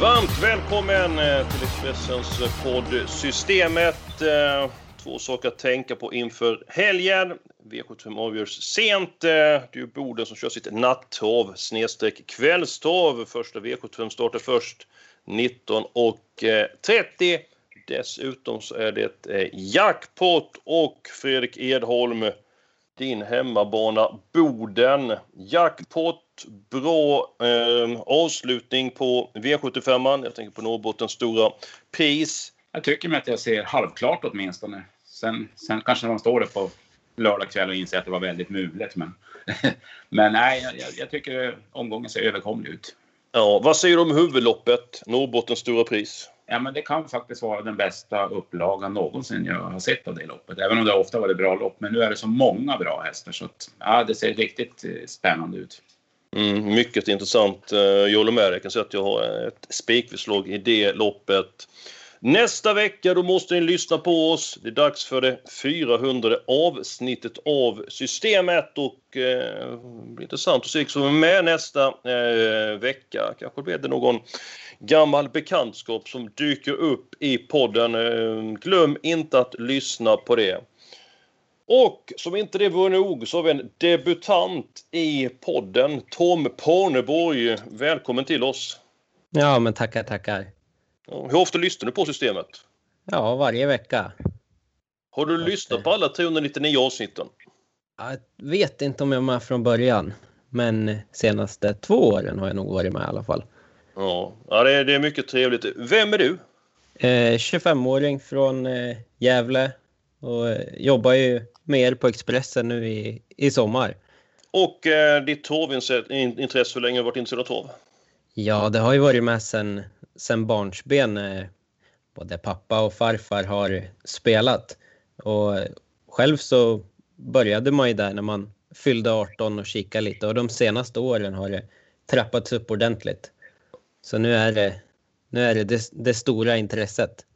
Varmt välkommen eh, till Expressens eh, podd Systemet. Eh, två saker att tänka på inför helgen. V75 avgörs sent. Det är ju Boden som kör sitt nattrav snedstreck kvällstrav. Första V75 startar först 19.30. Dessutom så är det jackpot och Fredrik Edholm din hemmabana Boden. Jackpot, bra eh, avslutning på V75. Jag tänker på Norrbottens stora pris. Jag tycker mig att jag ser halvklart åtminstone. Sen, sen kanske man står där på lördag kväll och inser att det var väldigt mulet. Men, men nej, jag, jag tycker omgången ser överkomlig ut. Ja, vad säger du om huvudloppet, Norrbottens stora pris? Ja, men det kan faktiskt vara den bästa upplagan någonsin jag har sett av det loppet. Även om det ofta varit bra lopp. Men nu är det så många bra hästar så att, ja, det ser riktigt eh, spännande ut. Mm, mycket intressant. Eh, jag håller med dig. Jag kan säga att jag har ett spikförslag i det loppet. Nästa vecka då måste ni lyssna på oss. Det är dags för det 400 avsnittet av Systemet och eh, det blir intressant att se vilka som är med nästa eh, vecka. Kanske blir det någon gammal bekantskap som dyker upp i podden. Eh, glöm inte att lyssna på det. Och som inte det vore nog så har vi en debutant i podden, Tom Parneborg. Välkommen till oss. Ja, men tackar, tackar. Hur ofta lyssnar du på systemet? Ja, varje vecka. Har du lyssnat på alla 399 avsnitten? Jag vet inte om jag var med från början, men senaste två åren har jag nog varit med i alla fall. Ja, ja det, är, det är mycket trevligt. Vem är du? Eh, 25-åring från eh, Gävle och eh, jobbar ju med er på Expressen nu i, i sommar. Och eh, ditt torvintresse, hur länge har du varit intresserad av torv? Ja, det har ju varit med sen, sen barnsben. Eh, både pappa och farfar har spelat. Och själv så började man ju där när man fyllde 18 och kikade lite. Och de senaste åren har det trappats upp ordentligt. Så nu är det nu är det, det, det stora intresset.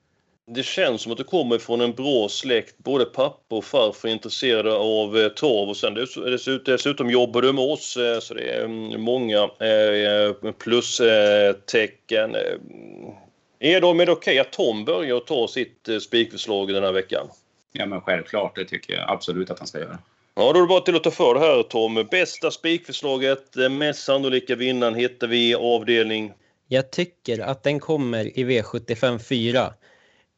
Det känns som att du kommer från en bra släkt. Både pappa och farfar är intresserade av eh, torv och sen dess- dessutom, jobbar du med oss eh, så det är mm, många eh, plustecken. Eh, är de är det okej att Tom börjar ta sitt eh, spikförslag den här veckan? Ja, men självklart, det tycker jag absolut att han ska göra. Ja, då är det bara till att ta för det här Tom. Bästa spikförslaget, mest sannolika vinnaren hittar vi i avdelning Jag tycker att den kommer i V75 4.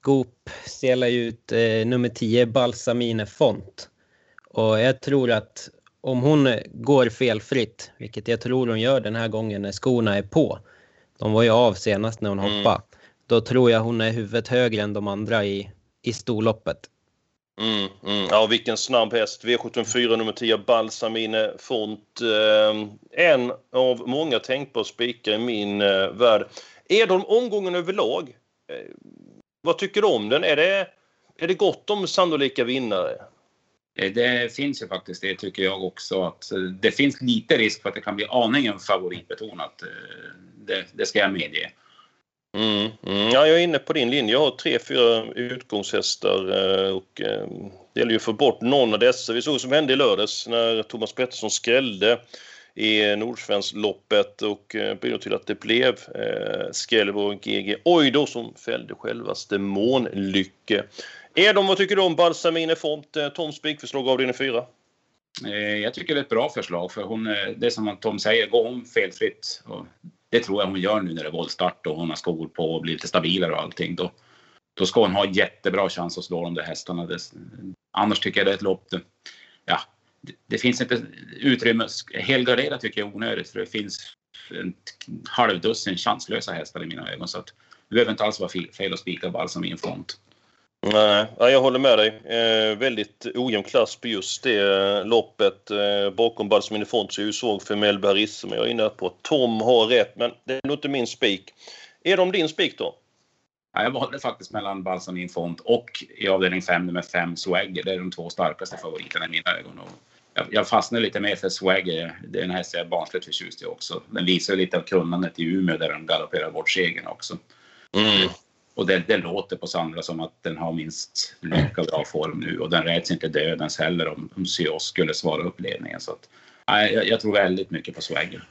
Goop spelar ju ut eh, nummer 10 Balsamine Font. Och jag tror att om hon går felfritt, vilket jag tror hon gör den här gången när skorna är på. De var ju av senast när hon Mm. hoppade. Då tror jag hon är huvudet högre än de andra i, i storloppet. Mm, mm. Ja, vilken snabb häst. V74 nummer 10, Balsamine Font. Eh, en av många tänkbara spikar i min eh, värld. Edholm, omgången överlag. Eh, vad tycker du om den? Är det, är det gott om sannolika vinnare? Eh, det finns ju faktiskt det tycker jag också att eh, det finns lite risk för att det kan bli aningen favoritbetonat. Eh, det, det ska jag medge. Mm, mm. Ja, jag är inne på din linje. Jag har tre, fyra utgångshästar eh, och eh, det gäller ju att få bort någon av dessa. Vi såg vad som hände i lördags när Thomas Pettersson skrällde i Nordsvenskloppet och eh, bidrog till att det blev eh, Skelleborg GG Oido som fällde självaste Månlycke. Edom, vad tycker du om Balsamine Font, Toms spikförslag avdelning 4? Eh, Jag tycker det är ett bra förslag för hon, det är som Tom säger, går hon felfritt. Det tror jag hon gör nu när det är voltstart och hon har skor på och blir lite stabilare och allting. Då, då ska hon ha jättebra chans att slå de där hästarna. Det, annars tycker jag det är ett lopp. det- Ja, det, det finns inte utrymme. Helgardera tycker jag är onödigt för det finns en halvdussin chanslösa hästar i mina ögon. Så att det behöver inte alls vara fel, fel att spika balsam i en front. Nej, ja, jag håller med dig. Eh, väldigt ojämn klass på just det eh, loppet. Eh, bakom Balsamine Font så är ju svag för Melby men jag är inne på Tom har rätt, men det är nog inte min spik. Är de din spik då? Ja, jag valde faktiskt mellan Balsamin Font och i avdelning 5 nummer 5 Swagger. Det är de två starkaste favoriterna i mina ögon. Och jag, jag fastnade lite mer för Swagger. Det är en häst jag är barnsligt förtjust i också. Den visar lite av kunnandet i Umeå där de galopperar bort segern också. Mm. Och det, det, låter på Sandra som att den har minst lika bra form nu och den räds inte dödens heller om, om Syos skulle svara upp ledningen. Så att, nej, jag, jag tror väldigt mycket på Swagger.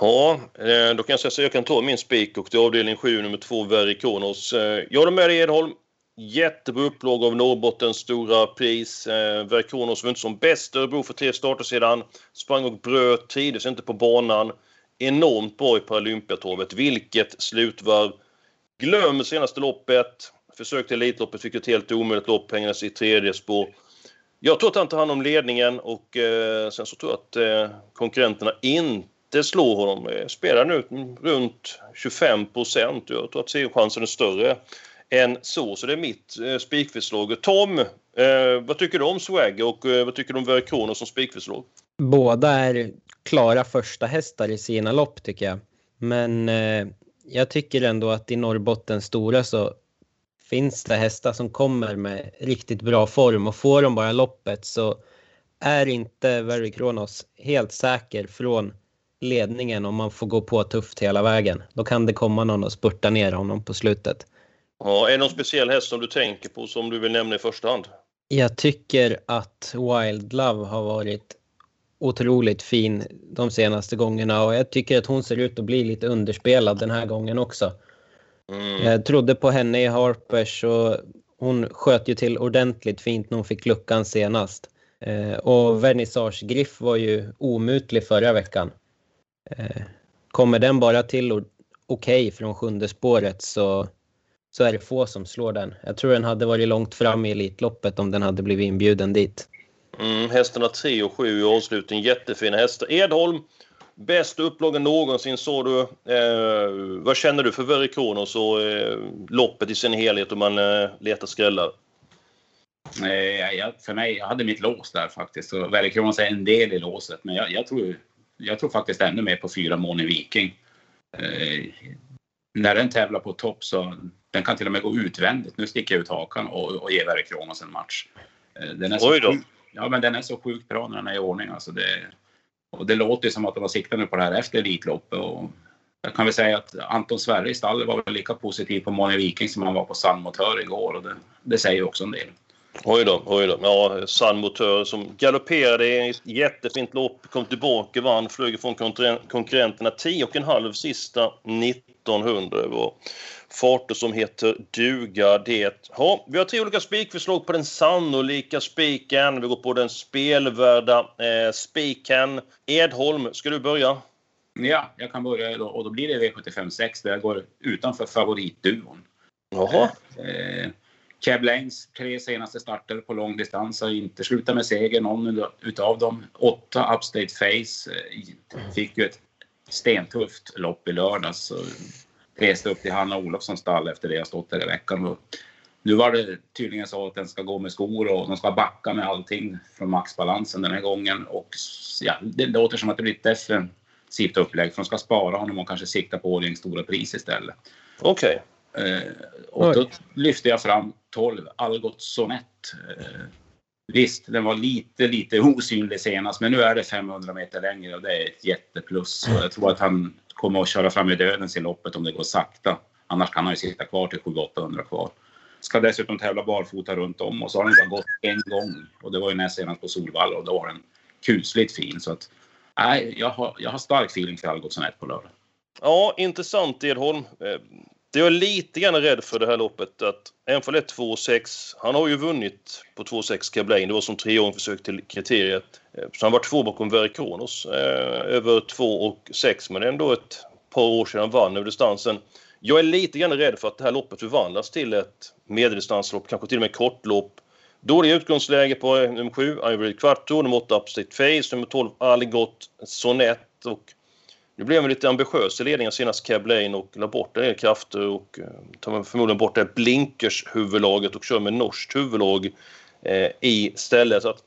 Ja, eh, då kan jag säga så jag kan ta min spik och det är avdelning 7, nummer 2, Verikonos. Jag håller med dig Edholm. Jättebra upplaga av Norrbottens stora pris. Eh, Verikonos var inte som bäst Örebro för tre starter sedan. Sprang och bröt, trivdes inte på banan. Enormt bra i Paralympiatorvet. Vilket slutvarv! Glöm senaste loppet. Försökte Elitloppet, fick ett helt omöjligt lopp, hängandes i tredje spår. Jag tror att han tar hand om ledningen och eh, sen så tror jag att eh, konkurrenterna inte slår honom. Eh, spelar nu runt 25 procent. Jag tror att segerchansen är större än så. Så det är mitt eh, spikförslag. Tom, eh, vad tycker du om Swagger och eh, vad tycker du om Verikono som spikförslag? Båda är klara första hästar i sina lopp tycker jag. Men eh, jag tycker ändå att i Norrbotten stora så finns det hästar som kommer med riktigt bra form och får de bara loppet så är inte Very Kronos helt säker från ledningen om man får gå på tufft hela vägen. Då kan det komma någon och spurta ner honom på slutet. Ja, är det någon speciell häst som du tänker på som du vill nämna i första hand? Jag tycker att Wild Love har varit otroligt fin de senaste gångerna och jag tycker att hon ser ut att bli lite underspelad den här gången också. Mm. Jag trodde på henne i Harpers och hon sköt ju till ordentligt fint när hon fick luckan senast. Eh, och Vernissage Griff var ju omutlig förra veckan. Eh, kommer den bara till okej okay från sjunde spåret så, så är det få som slår den. Jag tror den hade varit långt fram i Elitloppet om den hade blivit inbjuden dit. Mm, hästarna 3 och 7 i avslutning. Jättefina hästar. Edholm, bäst upplaga någonsin sa du. Eh, vad känner du för Verikonos och eh, loppet i sin helhet om man eh, letar skrällar? Eh, jag, för mig, jag hade mitt lås där faktiskt. Verikonos är en del i låset, men jag, jag, tror, jag tror faktiskt ännu mer på fyra Måne Viking. Eh, när den tävlar på topp så den kan till och med gå utvändigt. Nu sticker jag ut hakan och, och ger Verikonos en match. Eh, den är så Oj då. Ja, men den är så sjukt bra när den är i ordning. Alltså det, och det låter som att de har siktat nu på det här efter Elitloppet. Och jag kan väl säga att Anton Sverre i stallet var väl lika positiv på Måne Viking som han var på Sandmotör igår. Och det, det säger också en del. Oj då, oj då. Ja, San Motör som galopperade i ett jättefint lopp, kom tillbaka, vann, flög ifrån konkurrenterna 10,5 sista 1900. Det var farter som heter duga det. Ja, vi har tre olika spikförslag på den sannolika spiken. Vi går på den spelvärda eh, spiken. Edholm, ska du börja? Ja, jag kan börja då, och då blir det V75 där jag går utanför favoritduon. Jaha. Eh, Cab Lanes tre senaste starter på lång distans har inte slutat med seger någon utav dem. Åtta Upstate Face eh, fick ju ett stentufft lopp i lördags reste upp till Hanna Olofssons stall efter det jag stått där i veckan. Och nu var det tydligen så att den ska gå med skor och de ska backa med allting från maxbalansen den här gången. Och ja, det låter som att det blir ett defensivt upplägg för de ska spara honom och kanske sikta på Årjängs stora pris istället. Okej. Okay. Eh, och då lyfte jag fram 12 Algot Sonett. Eh, visst, den var lite, lite osynlig senast, men nu är det 500 meter längre och det är ett jätteplus. Och jag tror att han kommer att köra fram i dödens i loppet om det går sakta. Annars kan han ju sitta kvar till 700-800 kvar. Ska dessutom tävla barfota runt om och så har den bara gått en gång. Och det var ju näst senast på Solvalla och då var den kusligt fin. Så att, nej, jag har, jag har stark feeling för Algotsson 1 på lördag. Ja, intressant Edholm. Det jag är lite grann rädd för det här loppet att Enfall 1 2,6. Han har ju vunnit på 2,6 Cablain. Det var som treåring försök till kriteriet. Eh, så han var två bakom Verikonos eh, över 2,6 men det är ändå ett par år sedan han vann över distansen. Jag är lite grann rädd för att det här loppet förvandlas till ett medeldistanslopp, kanske till och med kortlopp. Dåliga utgångsläge på nummer 7, Ivory Quarto, nummer 8 Upstate Face, nummer 12 Algot Sonett och nu blev man lite ambitiös i ledningen senast Cab Lane och la bort en del krafter och eh, tar förmodligen bort det blinkers huvudlaget och kör med norskt huvudlag eh, istället. Så att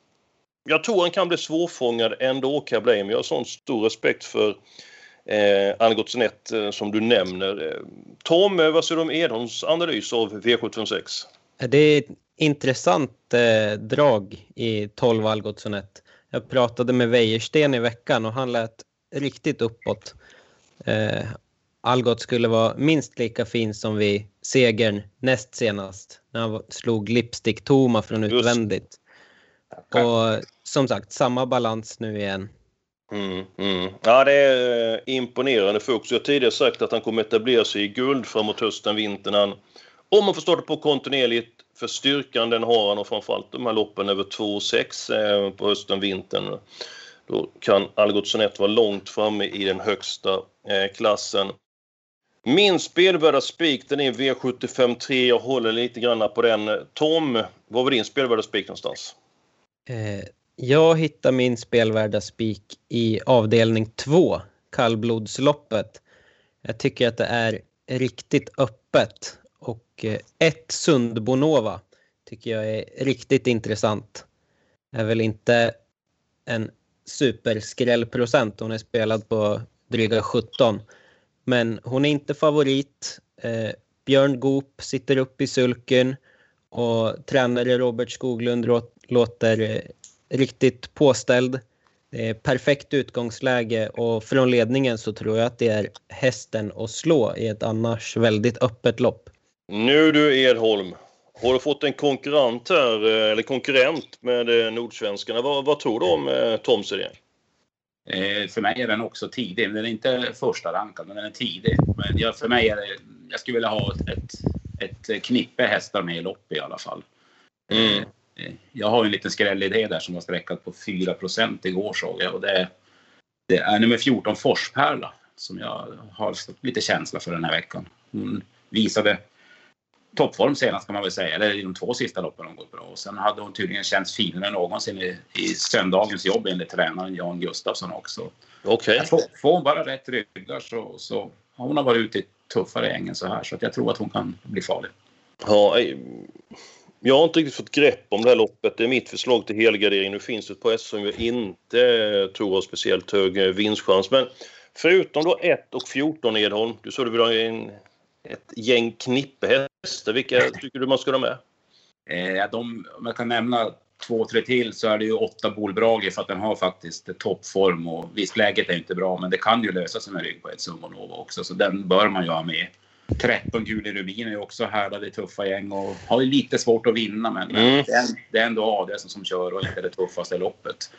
jag tror han kan bli svårfångad ändå, Cab Lane, jag har sån stor respekt för eh, Algotsson eh, som du nämner. Eh, Tom, vad säger du om Edholms analys av V756? Det är ett intressant eh, drag i 12 Algotsson 1. Jag pratade med Wäjersten i veckan och han lät riktigt uppåt. Eh, Algot skulle vara minst lika fin som vid segern näst senast när han slog Lipstick Toma från utvändigt. Och som sagt, samma balans nu igen. Mm, mm. Ja, det är eh, imponerande Fuchs. Jag har tidigare sagt att han kommer etablera sig i guld framåt hösten, vintern. Han, om man förstår det på kontinuerligt, för styrkan den har han och framförallt de här loppen över 2 6 eh, på hösten, vintern. Då kan Algotsson 1 vara långt framme i den högsta eh, klassen. Min spelvärda spik den är V75 3. Jag håller lite grann på den. Tom, var var din spelvärda spik någonstans? Eh, jag hittar min spelvärda spik i avdelning 2, kallblodsloppet. Jag tycker att det är riktigt öppet och eh, ett Sundbonova tycker jag är riktigt intressant. Är väl inte en superskrällprocent. Hon är spelad på dryga 17. Men hon är inte favorit. Eh, Björn Goop sitter upp i sulken och tränare Robert Skoglund låter eh, riktigt påställd. Det är perfekt utgångsläge och från ledningen så tror jag att det är hästen att slå i ett annars väldigt öppet lopp. Nu du Edholm, har du fått en konkurrent här, eh, eller konkurrent med Nordsvenskarna? Vad, vad tror du om eh, Toms idé? Eh, för mig är den också tidig. Den är inte första rankad, men den är tidig. Men jag, för mig är det, jag skulle vilja ha ett, ett, ett knippe hästar med i lopp i alla fall. Mm. Eh, jag har en liten skrällidé där som var sträckad på 4% igår såg jag. Och det, det är nummer 14 Forspärla som jag har lite känsla för den här veckan. Hon visade toppform senast kan man väl säga, eller i de två sista loppen har gått bra. Och sen hade hon tydligen känts finare än någonsin i, i söndagens jobb enligt tränaren Jan Gustafsson också. Okej. Okay. Får, får hon bara rätt ryggar så, så har hon varit ute i tuffare ängen så här så att jag tror att hon kan bli farlig. Ja, jag har inte riktigt fått grepp om det här loppet. Det är mitt förslag till helgardering. Nu finns det ett par hästar som jag inte tror har speciellt hög vinstchans. Men förutom då 1 och 14 Edholm, du sa du vill ha en ett gäng knippehästar. Vilka tycker du man ska ha med? Eh, de, om jag kan nämna två, tre till så är det ju åtta Bolbrage för att den har faktiskt toppform och visst läget är inte bra men det kan ju lösa sig med rygg på ett Sumonova också så den bör man ju ha med. 13 Guli Rubin är ju också härdade i tuffa gäng och har ju lite svårt att vinna men mm. det, är, det är ändå Adelsson som kör och inte det tuffaste loppet.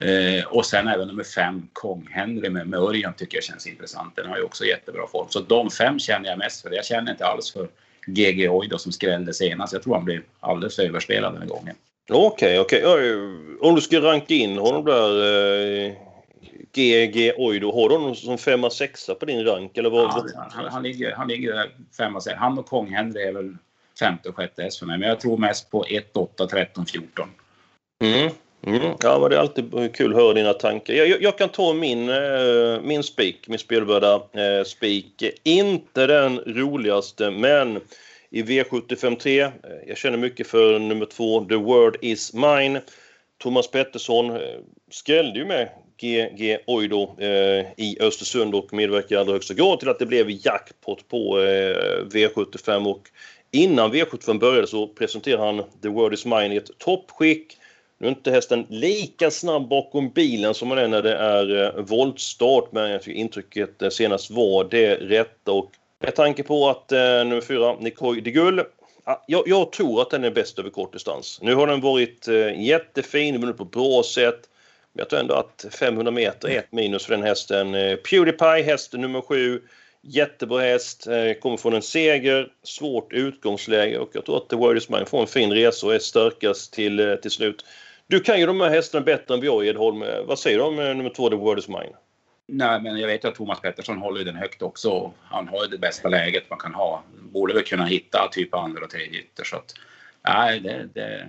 Eh, och sen även nummer fem, Kong-Henry med, med Örjan tycker jag känns intressant. Den har ju också jättebra form. Så de fem känner jag mest för. Jag känner inte alls för GG Oido som skrällde senast. Jag tror han blev alldeles överspelad den här gången. Okej, okay, okej. Okay. Om du ska ranka in honom där, eh, GG Oido, har du honom som femma, sexa på din rank? Eller vad? Ja, han, han, ligger, han ligger där femma, sexa. Han och Kong-Henry är väl femte och sjätte S för mig. Men jag tror mest på 1, 8, 13, 14. Mm. Mm. Ja, men det är alltid kul att höra dina tankar. Jag, jag kan ta min, eh, min spik, min spelbörda eh, spik. Inte den roligaste, men i V753. Eh, jag känner mycket för nummer två, The Word Is Mine. Thomas Pettersson skrällde ju med GG Oido eh, i Östersund och medverkade i allra högsta grad till att det blev jackpot på eh, V75. Och innan V75 började så presenterade han The Word Is Mine i ett toppskick nu är inte hästen lika snabb bakom bilen som man är när det är eh, voltstart, men jag tycker intrycket eh, senast var det rätta. Och med tanke på att eh, nummer fyra, Nicole de Gull, jag, jag, tror att den är bäst över kort distans. Nu har den varit eh, jättefin, vunnit på bra sätt. Men jag tror ändå att 500 meter är ett minus för den hästen. Eh, Pewdiepie, hästen nummer sju. Jättebra häst, eh, kommer från en seger, svårt utgångsläge och jag tror att The Word Is Mine får en fin resa och är starkast till, eh, till slut. Du kan ju de här hästarna bättre än vi jag, Edholm. Vad säger du om eh, nummer två, The Word Is Mine? Nej, men jag vet att Thomas Pettersson håller den högt också. Han har ju det bästa läget man kan ha. Borde väl kunna hitta typ andra och tredje ytter. Så att, nej, det, det,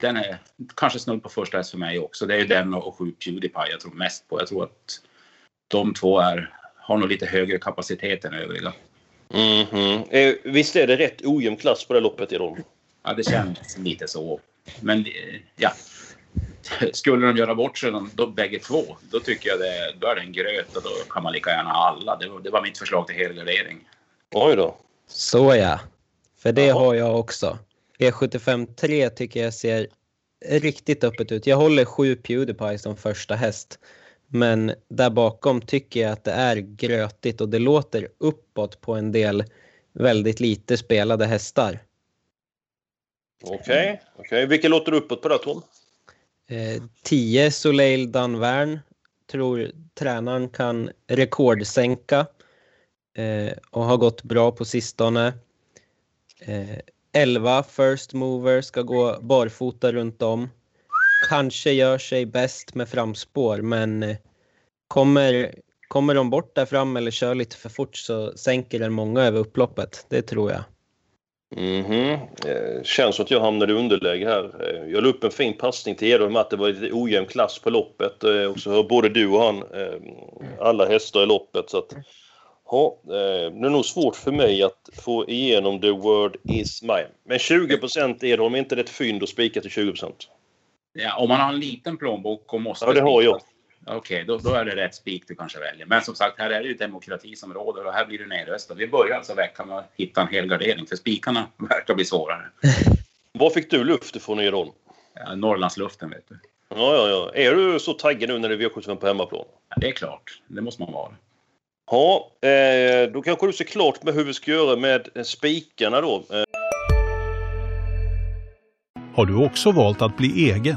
den är kanske snudd på första häst för mig också. Det är ju den och sju Pewdiepie jag tror mest på. Jag tror att de två är, har nog lite högre kapacitet än övriga. Mm -hmm. visst är det rätt ojämn klass på det loppet, Edholm? Ja, det känns lite så. Men eh, ja, skulle de göra bort sig de, de bägge två, då tycker jag det, då är det en gröt och då kan man lika gärna alla. Det, var- det var mitt förslag till helgardering. Oj då. Så ja, för det Jaha. har jag också. E75 3 tycker jag ser riktigt öppet ut. Jag håller sju Pewdiepie som första häst. Men där bakom tycker jag att det är grötigt och det låter uppåt på en del väldigt lite spelade hästar. Okej. okej. Vilka låter du uppåt på det Tom? Eh, 10 Soleil Danvern tror tränaren kan rekordsänka eh, och har gått bra på sistone. Eh, 11 First Mover ska gå barfota runt om. Kanske gör sig bäst med framspår men eh, kommer, kommer de bort där fram eller kör lite för fort så sänker den många över upploppet. Det tror jag. Mhm. Eh, känns som att jag hamnade i underläge här. Eh, jag la upp en fin passning till om att det var lite ojämn klass på loppet. Eh, och så har både du och han alla hästar i loppet. Så att, ja, det är nog svårt för mig att få igenom the word is mine. Men 20 Edholm, är inte det ett fynd att spika till 20% Ja, om man har en liten plånbok och måste... Ja, det har jag. Okej, då, då är det rätt spik du kanske väljer. Men som sagt, här är det ju demokrati som råder och här blir du nedröstad. Vi börjar alltså veckan med att hitta en hel gardering för spikarna verkar bli svårare. Var fick du luft ifrån Edholm? Ja, Norrlandsluften vet du. Ja, ja, ja. Är du så taggad nu när det är V75 på hemmaplan? Ja, det är klart, det måste man vara. Ja, eh, då kanske du ser klart med hur vi ska göra med spikarna då. Eh, Har du också valt att bli egen?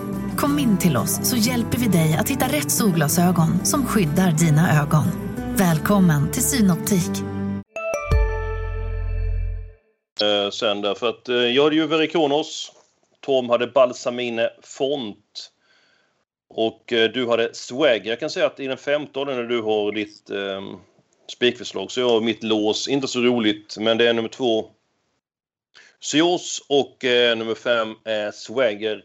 Kom in till oss så hjälper vi dig att hitta rätt solglasögon som skyddar dina ögon. Välkommen till Synoptik. eh, sen där, för att eh, jag hade ju Verikonos, Tom hade Balsamine Font och eh, du hade Swag. Jag kan säga att i den 15 när du har ditt eh, spikförslag så jag har mitt lås, inte så roligt, men det är nummer två Sios och eh, nummer fem är Swagger.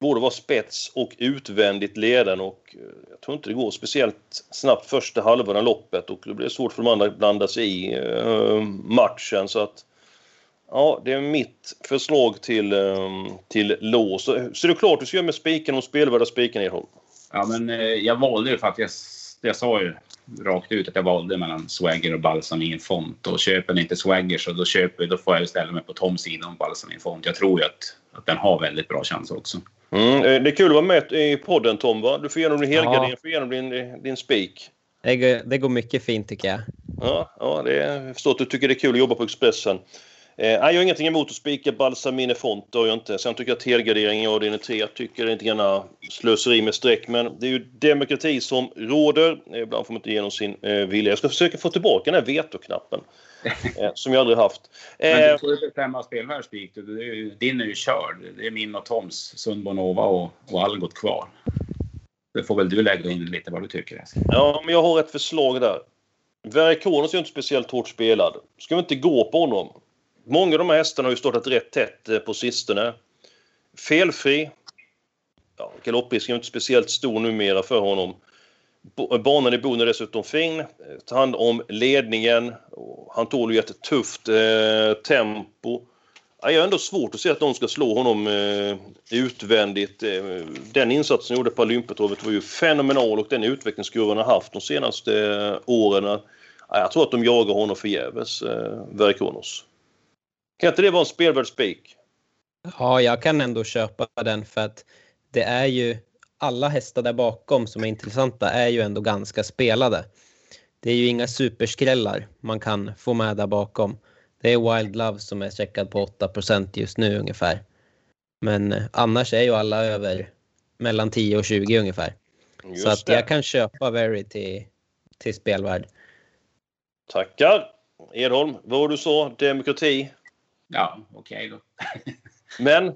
Både vara spets och utvändigt ledande. och eh, jag tror inte det går speciellt snabbt första halvan av loppet och det blir svårt för de andra att blanda sig i eh, matchen så att Ja, det är mitt förslag till, eh, till lås. Så, det är klart du ska göra med spiken och spelvärda spiken Edholm. Ja, men jag valde ju faktiskt, jag sa ju rakt ut att jag valde mellan Swagger och Balsamin Font. Och köper ni inte Swagger så då, köper, då får jag ställa mig på Toms sida om Balsamin Font. Jag tror ju att, att den har väldigt bra chans också. Mm, eh, det är kul att vara med i podden Tom. Va? Du får igenom din helgardering, Ja. får igenom din, din spik. Det går, det går mycket fint tycker jag. Ja, ja det är, jag förstår att du tycker det är kul att jobba på Expressen. Eh, jag har ingenting emot att spika Balsamine Font, det har jag inte. Sen tycker jag att helgardering, är tre. Jag tycker det är lite grann slöseri med streck. Men det är ju demokrati som råder. Eh, Ibland får man inte igenom sin eh, vilja. Jag ska försöka få tillbaka den här vetoknappen. Eh, som jag aldrig haft. Men Eh, du får ju bestämma ju- Din är ju körd. Det är min och Toms, Sundborn-Nova och, och Algot kvar. Det får väl du lägga in lite vad du tycker. Ja, men jag har ett förslag där. Verikonos är ju inte speciellt hårt spelad. Ska vi inte gå på honom? Många av de här hästarna har ju startat rätt tätt eh, på sistone. Felfri. Ja, galopprisken är inte speciellt stor numera för honom. Eh, banan i Boden är dessutom fin. Eh, Tar hand om ledningen. Han tål ju ett tufft eh, tempo. Jag har ändå svårt att se att någon ska slå honom eh, utvändigt. Eh, den insatsen han gjorde på Olympiatorvet var ju fenomenal och den utvecklingskurvan han har haft de senaste eh, åren. Jag tror att de jagar honom förgäves, eh, Verikonos. Kan inte det vara en spelvärd spik? Ja, jag kan ändå köpa den för att det är ju alla hästar där bakom som är intressanta är ju ändå ganska spelade. Det är ju inga superskrällar man kan få med där bakom. Det är Wild Love som är checkad på 8% just nu ungefär. Men eh, annars är ju alla över mellan 10 och 20 ungefär. Just så att det. jag kan köpa Very till, till spelvärd. Tackar! Edholm, vad var du sa? Demokrati. Ja, okej då. Men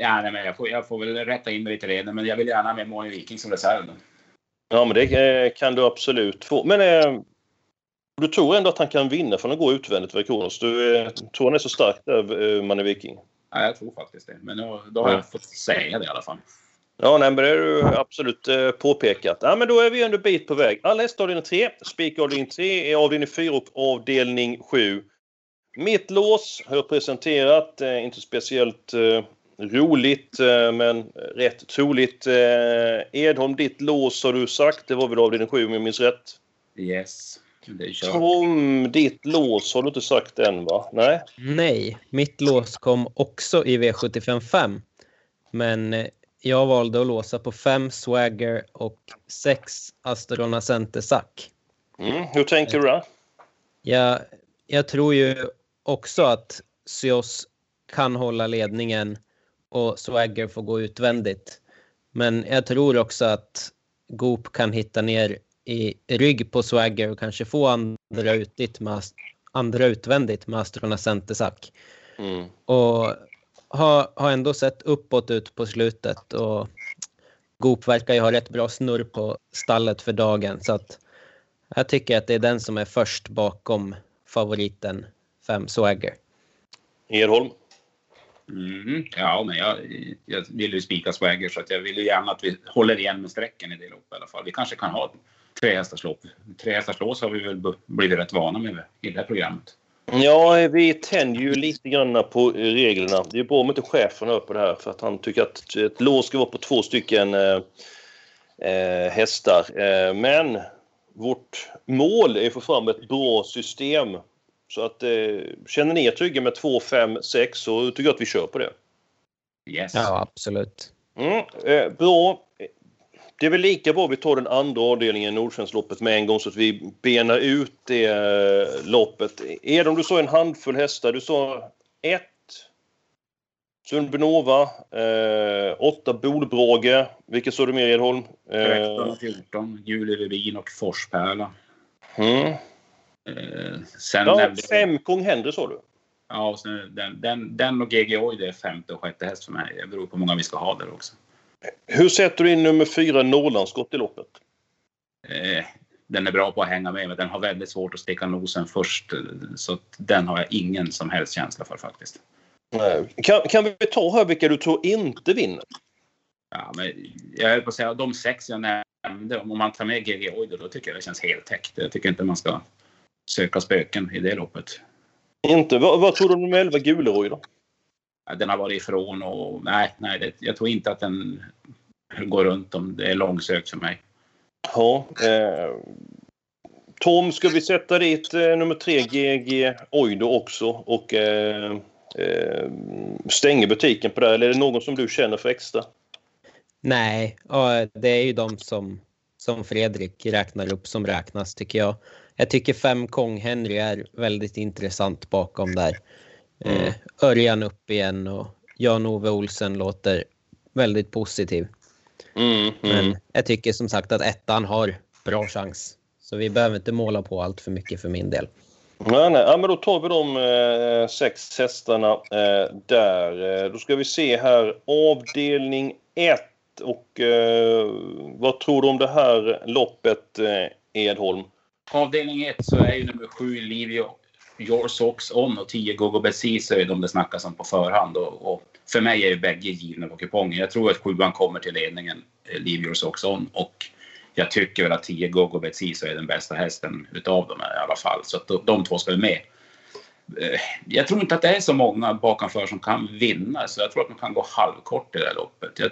Ja, nej, men jag, får, jag får väl rätta in mig lite redan, men jag vill gärna ha med Måne Viking som reserv. Ja, men det eh, kan du absolut få. Men eh, du tror ändå att han kan vinna från att gå utvändigt för Kronos? Du eh, tror han är så stark där, eh, Manne Viking? Ja, jag tror faktiskt det. Men då, då har jag fått säga det i alla fall. Ja, nej, men det är du absolut eh, påpekat. Ja, men då är vi ändå bit på väg. Alla hästar avdelning 3, Spik avdelning 3 är avdelning 4 och avdelning 7. Mitt lås har jag presenterat. Eh, inte speciellt eh, roligt, eh, men rätt troligt. Eh, Edholm, ditt lås har du sagt. Det var väl avdelning 7 om jag minns rätt? Yes. Det är. Tom, ditt lås har du inte sagt än, va? Nej? Nej, mitt lås kom också i V755. Men eh, jag valde att låsa på 5 Swagger och 6 Astrona Center Sack. Mm, hur tänker du där? Jag, jag tror ju också att Sios kan hålla ledningen och Swagger får gå utvändigt. Men jag tror också att Goop kan hitta ner i rygg på Swagger och kanske få andra, utigt med, andra utvändigt med Astrona Centersack. Mm. Och har, har ändå sett uppåt ut på slutet och Goop verkar ju ha rätt bra snurr på stallet för dagen så att jag tycker att det är den som är först bakom favoriten 5 Swagger. Edholm? Mm, ja, men jag, jag vill ju spika Swagger så att jag vill ju gärna att vi håller igen med strecken i det loppet i alla fall. Vi kanske kan ha tre hästars lopp. Tre hästars lås har vi väl blivit rätt vana med i det här programmet. Ja, vi tänder ju lite grann på reglerna. Det är bra om inte chefen hör på det här för att han tycker att ett lås ska vara på två stycken eh, eh hästar. Eh, men vårt mål är att få fram ett bra system. Så att eh, känner ni er trygga med 2, 5, 6 så tycker jag att vi kör på det. Yes. Ja, absolut. Mm, eh, bra. Det är väl lika bra vi tar den andra avdelningen, Nordsjällandsloppet, med en gång så att vi benar ut det eh, loppet. Edom, du sa en handfull hästar. Du sa ett Sundbynova, eh, åtta Bolbrage. Vilka sa du mer, Edholm? 13 och 14, Julie Rubin och Forspärla. mm. Eh, sen Ja, nämnde fem Kung Henry sa du. Ja, och sen den, den, den och GG Oy, det är femte och sjätte häst för mig. Det beror på hur många vi ska ha där också. Hur sätter du in nummer fyra Norrlandsskott i loppet? Eh, den är bra på att hänga med, men den har väldigt svårt att sticka nosen först. Så den har jag ingen som helst känsla för faktiskt. Nej. Kan, kan vi ta här vilka du tror inte vinner? Ja, men jag höll på att säga, de sex jag nämnde, om man tar med GG Oy, då tycker jag det känns helt täckt. Jag tycker inte man ska söka spöken i det loppet. Inte. Vad, vad tror du om nummer 11 Guleroy då? Den har varit ifrån och nej, nej det, jag tror inte att den går runt om det är långsökt för mig. Ja. Eh, Tom, ska vi sätta dit eh, nummer tre GG Oido också och eh, eh, stänga butiken på det? Eller är det någon som du känner för extra? Nej, ja, det är ju de som, som Fredrik räknar upp som räknas tycker jag. Jag tycker fem Kong Henry är väldigt intressant bakom där. Eh, Örjan upp igen och Jan-Ove Olsen låter väldigt positiv. Mm, Men jag tycker som sagt att ettan har bra chans. Så vi behöver inte måla på allt för mycket för min del. Nej, nej. Ja, men då tar vi de eh, sex hästarna eh, där. Eh, då ska vi se här. Avdelning 1. Och eh, vad tror du om det här loppet, eh, Edholm? Avdelning 1 så är ju nummer 7 Livio Your Socks On och 10 Gogo Bessis är de det snackas om på förhand. Och, och för mig är ju bägge givna på kupongen. Jag tror att sjuan kommer till ledningen, eh, Leave Your Socks On. Och jag tycker väl att 10 Gogo Bessis är den bästa hästen utav dem i alla fall. Så att de, de två ska ju med. Eh, jag tror inte att det är så många bakanför som kan vinna, så jag tror att man kan gå halvkort i det här loppet. Jag,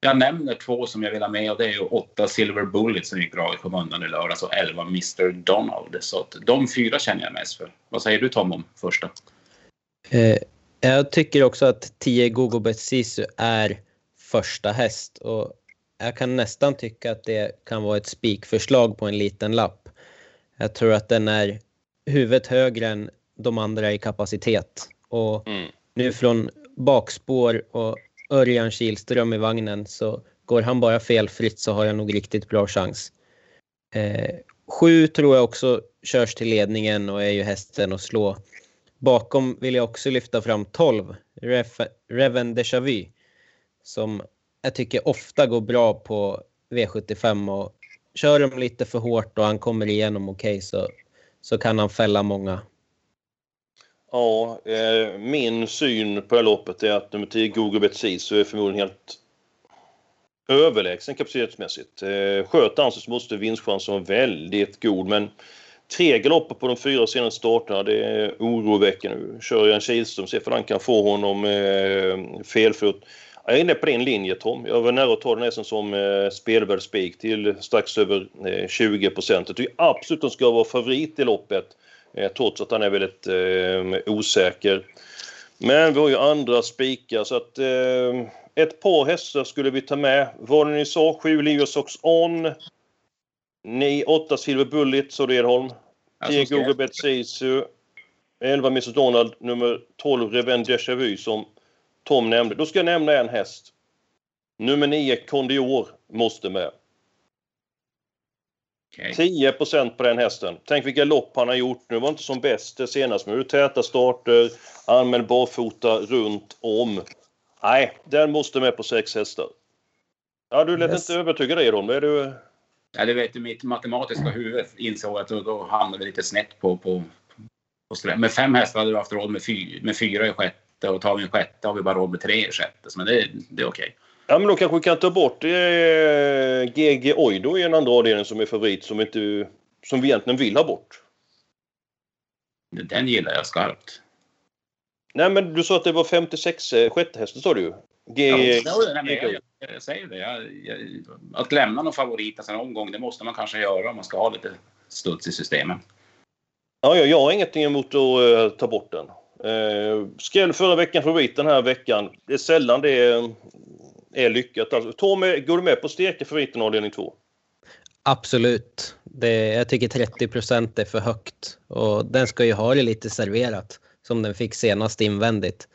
jag nämner två som jag vill ha med och det är ju 8 Silver Bullet som gick bra i skymundan i lördags och 11 Mr Donald. Så att de fyra känner jag mest för. Vad säger du Tom om första? Eh, jag tycker också att 10 Gogo Betsisu är första häst och jag kan nästan tycka att det kan vara ett spikförslag på en liten lapp. Jag tror att den är huvudet högre än de andra i kapacitet och Mm. nu från bakspår och Örjan Kihlström i vagnen så går han bara felfritt så har jag nog riktigt bra chans. Eh, sju tror jag också körs till ledningen och är ju hästen att slå. Bakom vill jag också lyfta fram 12, Ref- Reven Deja Vu, som jag tycker ofta går bra på V75 och kör de lite för hårt och han kommer igenom okej okay, så, så kan han fälla många. Ja, eh, min syn på det här loppet är att nummer 10, Google Bet så är förmodligen helt överlägsen kapacitetsmässigt. Eh, sköter han sig så måste vinstchansen vara väldigt god, men tre galopper på de fyra senaste starterna, det är oroväckande. Nu kör jag en Kihlström, se om han kan få honom eh, felfot. Jag är inne på din linje Tom. Jag var nära att ta den nästan som eh, spelvärd spik till strax över eh, 20 procent. Jag tycker absolut att han ska vara favorit i loppet trots att han är väldigt eh, osäker. Men vi har ju andra spikar så att eh, ett par hästar skulle vi ta med. Vad ni sa, 7 Liosox On. 9, 8 Silver Bullet, så Edholm. 10 Google Bet Sisu. 11 Mrs Donald, nummer 12 Revenge Déjà Vu som Tom nämnde. Då ska jag nämna en häst. Nummer 9 Condior måste med. Okay. 10% på den hästen. Tänk vilka lopp han har gjort nu. var inte som bäst senast, men täta starter, använd barfota runt om. Nej, den måste med på sex hästar. Ja, du lät yes. inte övertyga dig då. Är du... Ja, det vet du, mitt matematiska huvud insåg att då hamnade vi lite snett på, på, på Med fem hästar hade vi haft råd med, fy, med fyra i sjätte och tar vi en sjätte har vi bara råd med tre i sjätte. Men det, det är okej. Okay. Ja, men då kanske vi kan ta bort eh, GG Oido i en andra avdelning som är favorit som, inte, som vi egentligen vill ha bort. Den gillar jag skarpt. Nej, men du sa att det var 56 eh, sjätte hästen sa du. G ja, nej, jag, jag, jag, säger det. Jag, att lämna någon favorit en sån omgång, det måste man kanske göra om man ska ha lite studs i systemen. Ja, jag, jag har ingenting emot att uh, ta bort den. Uh, skräll förra veckan, favorit den här veckan. Det är sällan det är, är lyckat. Alltså, Tommy, går du med på steka favoriten avdelning 2? Absolut. Det, jag tycker 30 procent är för högt och den ska ju ha det lite serverat som den fick senast invändigt.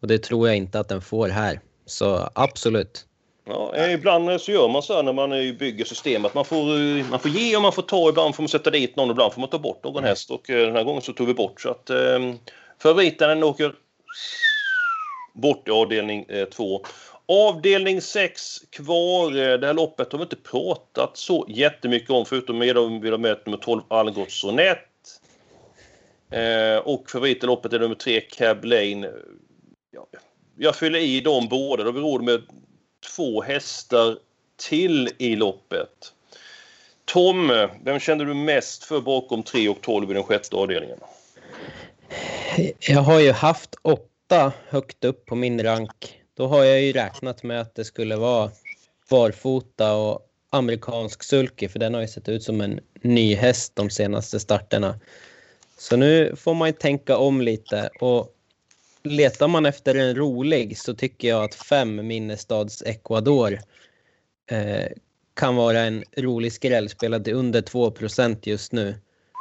Och det tror jag inte att den får här. Så absolut. Ja, ibland så gör man så här när man bygger system att man får, man får ge och man får ta. Ibland får man sätta dit någon, ibland får man ta bort någon häst. Och eh, den här gången så tog vi bort. Så att eh, favoriten åker bort i avdelning 2. Eh, avdelning 6 kvar. Eh, det här loppet har vi inte pratat så jättemycket om förutom med vi har nummer 12 Algots Sonett. Eh, och favorit i loppet är nummer 3 Cab Lane. Ja, jag fyller i dem båda. Då vi råd med två hästar till i loppet. Tom, vem kände du mest för bakom 3 och 12 i den sjätte avdelningen? Jag har ju haft åtta högt upp på min rank. Då har jag ju räknat med att det skulle vara barfota och amerikansk sulky för den har ju sett ut som en ny häst de senaste starterna. Så nu får man ju tänka om lite och letar man efter en rolig så tycker jag att fem Minnestads Ecuador eh, kan vara en rolig skräll. Spelade under 2% just nu.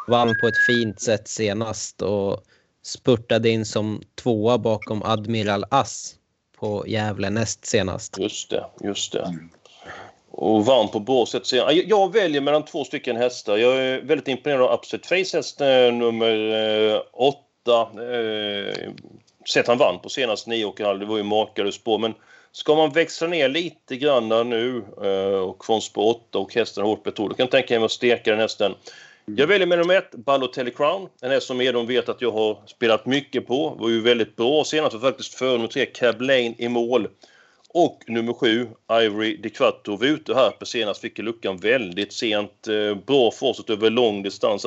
Vann på ett fint sätt senast och spurtade in som tvåa bakom Admiral Ass på Gävle näst senast. Just det, just det. Och vann på bra sätt senast. Jag väljer mellan två stycken hästar. Jag är väldigt imponerad av Upset Face häst nummer eh, åtta. Eh, sett han vann på senaste nio och det var ju makade spår. Men ska man växla ner lite grann nu eh, och från spår 8 och hästen hårt betrodd, då kan jag tänka mig att steka den hästen. Jag väljer med nummer ett, Balotelli Crown. En häst som Edon vet att jag har spelat mycket på. Var ju väldigt bra senast, var faktiskt före nummer tre, Cab Lane i mål. Och nummer sju, Ivory de Quattro, var ute här på senast, fick luckan väldigt sent. Eh, bra fortsatt över lång distans.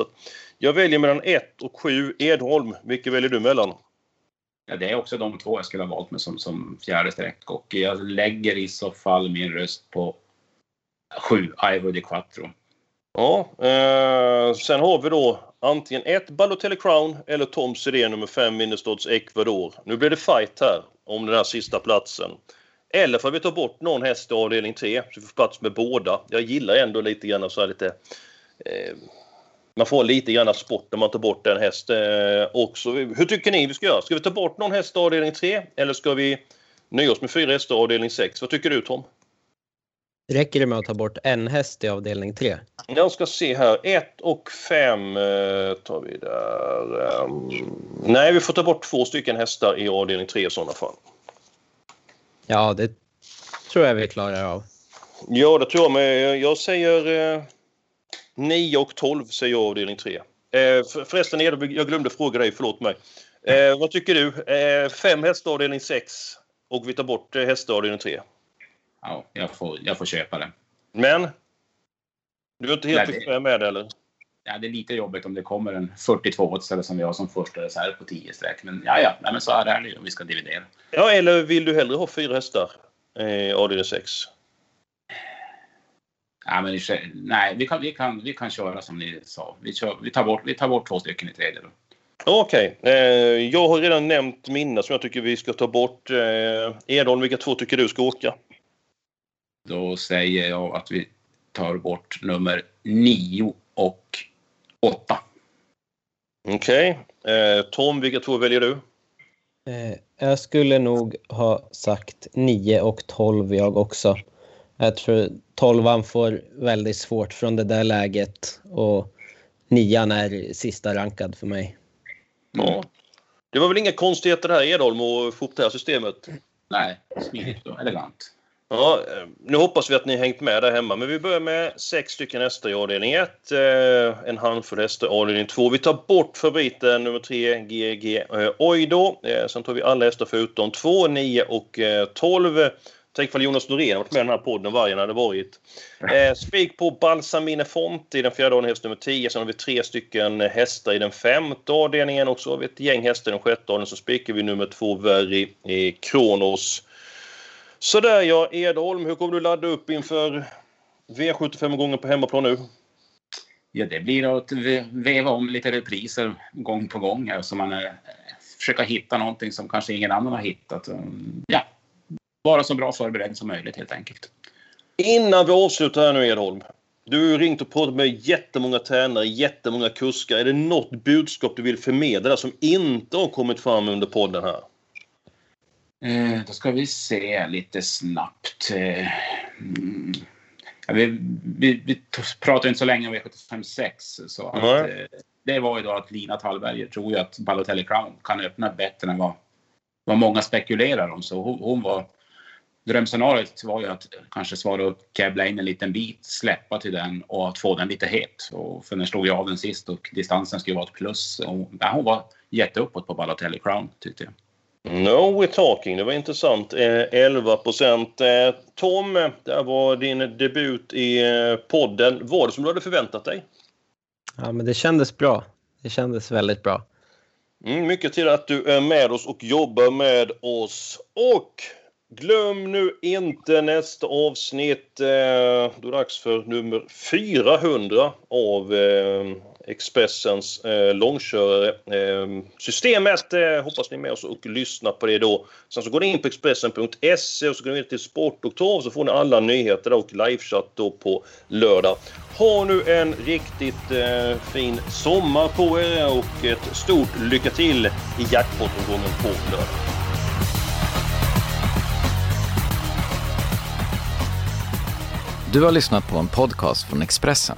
Jag väljer mellan 1 och 7, Edholm. Vilket väljer du mellan? Ja, det är också de två jag skulle ha valt med som, som fjärde streck och jag lägger i så fall min röst på sju, Ivory de Quattro. Ja, eh, sen har vi då antingen ett Balotelli Crown eller Tom Sidén nummer 5 Minnesdots Ecuador. Nu blir det fight här om den här sista platsen. Eller får vi ta bort någon häst i avdelning 3 så vi får plats med båda. Jag gillar ändå lite grann så här lite eh, man får lite grann sport när man tar bort en häst eh, också. Hur tycker ni vi ska göra? Ska vi ta bort någon häst i avdelning 3 eller ska vi nöja oss med fyra hästar i avdelning 6? Vad tycker du Tom? Räcker det med att ta bort en häst i avdelning 3? Jag ska se här. 1 och 5 eh, tar vi där. Um, nej, vi får ta bort två stycken hästar i avdelning 3 i sådana fall. Ja, det tror jag vi klarar av. Ja, det tror jag med. Jag säger... Eh, 9 och 12 säger jag avdelning 3. Eh, förresten, jag glömde fråga dig, förlåt mig. Vad tycker du? Fem hästar avdelning 6 och vi tar bort hästar avdelning 3. Ja, jag får, jag får köpa det. Men? Du är inte helt bekväm med det eller? Ja, det är lite jobbigt om det kommer en 42 ställe som vi har som första reserv på 10 streck. Men ja, ja, nej, men så är det om vi ska dividera. Ja, eller vill du hellre ha fyra hästar? Eh, avdelning 6? Ja, men nej, vi kan, vi, kan, vi kan köra som ni sa. Vi, kör, vi, tar, bort, vi tar bort två stycken i tredje då. Okej. Okay. Eh, jag har redan nämnt mina som jag tycker vi ska ta bort. Eh, Edholm, vilka två tycker du ska åka? Då säger jag att vi tar bort nummer 9 och 8. Okej. Okay. Eh, Tom, vilka två väljer du? Eh, jag skulle nog ha sagt 9 och 12 jag också. Jag tror 12 får väldigt svårt från det där läget och nian är sista rankad för mig. Ja. Det var väl inga konstigheter här Edholm och få upp det här systemet? Nej, smidigt och elegant. Ja, eh, nu hoppas vi att ni hängt med där hemma, men vi börjar med sex stycken hästar i avdelning 1. Eh, en handfull hästar i avdelning 2. Vi tar bort favoriten nummer 3, GG Oido. Sen tar vi alla hästar förutom 2, 9 och eh, 12. Tänk ifall Jonas Norén varit med i den här podden, vargen hade varit. Eh, spik på Balsamine Fonte i den fjärde avdelningen, häst nummer 10. Sen har vi tre stycken hästar i den femte avdelningen och så har vi ett gäng hästar i den sjätte avdelningen. Så spikar vi nummer 2, Verri i Kronos. Sådär ja, Edholm, hur kommer du ladda upp inför V75-gången på hemmaplan nu? Ja, det blir att veva om lite repriser gång på gång här så man eh, försöka hitta någonting som kanske ingen annan har hittat. Ja, vara så bra förberedd som möjligt helt enkelt. Innan vi avslutar här nu Edholm. Du har ringt och pratat med jättemånga tränare, jättemånga kuskar. Är det något budskap du vill förmedla som inte har kommit fram under podden här? Eh, då ska vi se lite snabbt. Eh, mm. ja, vi, vi, vi pratade inte så länge om V75 6. Så att, eh, det var ju då att Lina Tallberger tror ju att Balotelli Crown kan öppna bättre än vad, vad många spekulerar om. Så hon, hon var drömscenariot var ju att kanske svara upp, käbbla in en liten bit, släppa till den och att få den lite het. Och för den slog ju av den sist och distansen skulle vara ett plus. Och, ja, hon var jätteuppåt på Balotelli Crown tyckte jag. No we're talking, det var intressant. 11 eh, procent. Eh, Tom, det var din debut i eh, podden. Var det som du hade förväntat dig? Ja, men det kändes bra. Det kändes väldigt bra. Mm, mycket till att du är med oss och jobbar med oss. Och Glöm nu inte nästa avsnitt. Då är det dags för nummer 400 av Expressens eh, långkörare. Eh, systemet eh, hoppas ni är med oss och lyssnar på det då. Sen så går ni in på Expressen.se och så går ni in till Sportdoktor så får ni alla nyheter och livechatt då på lördag. Ha nu en riktigt eh, fin sommar på er och ett stort lycka till i jackpot-omgången på lördag. Du har lyssnat på en podcast från Expressen.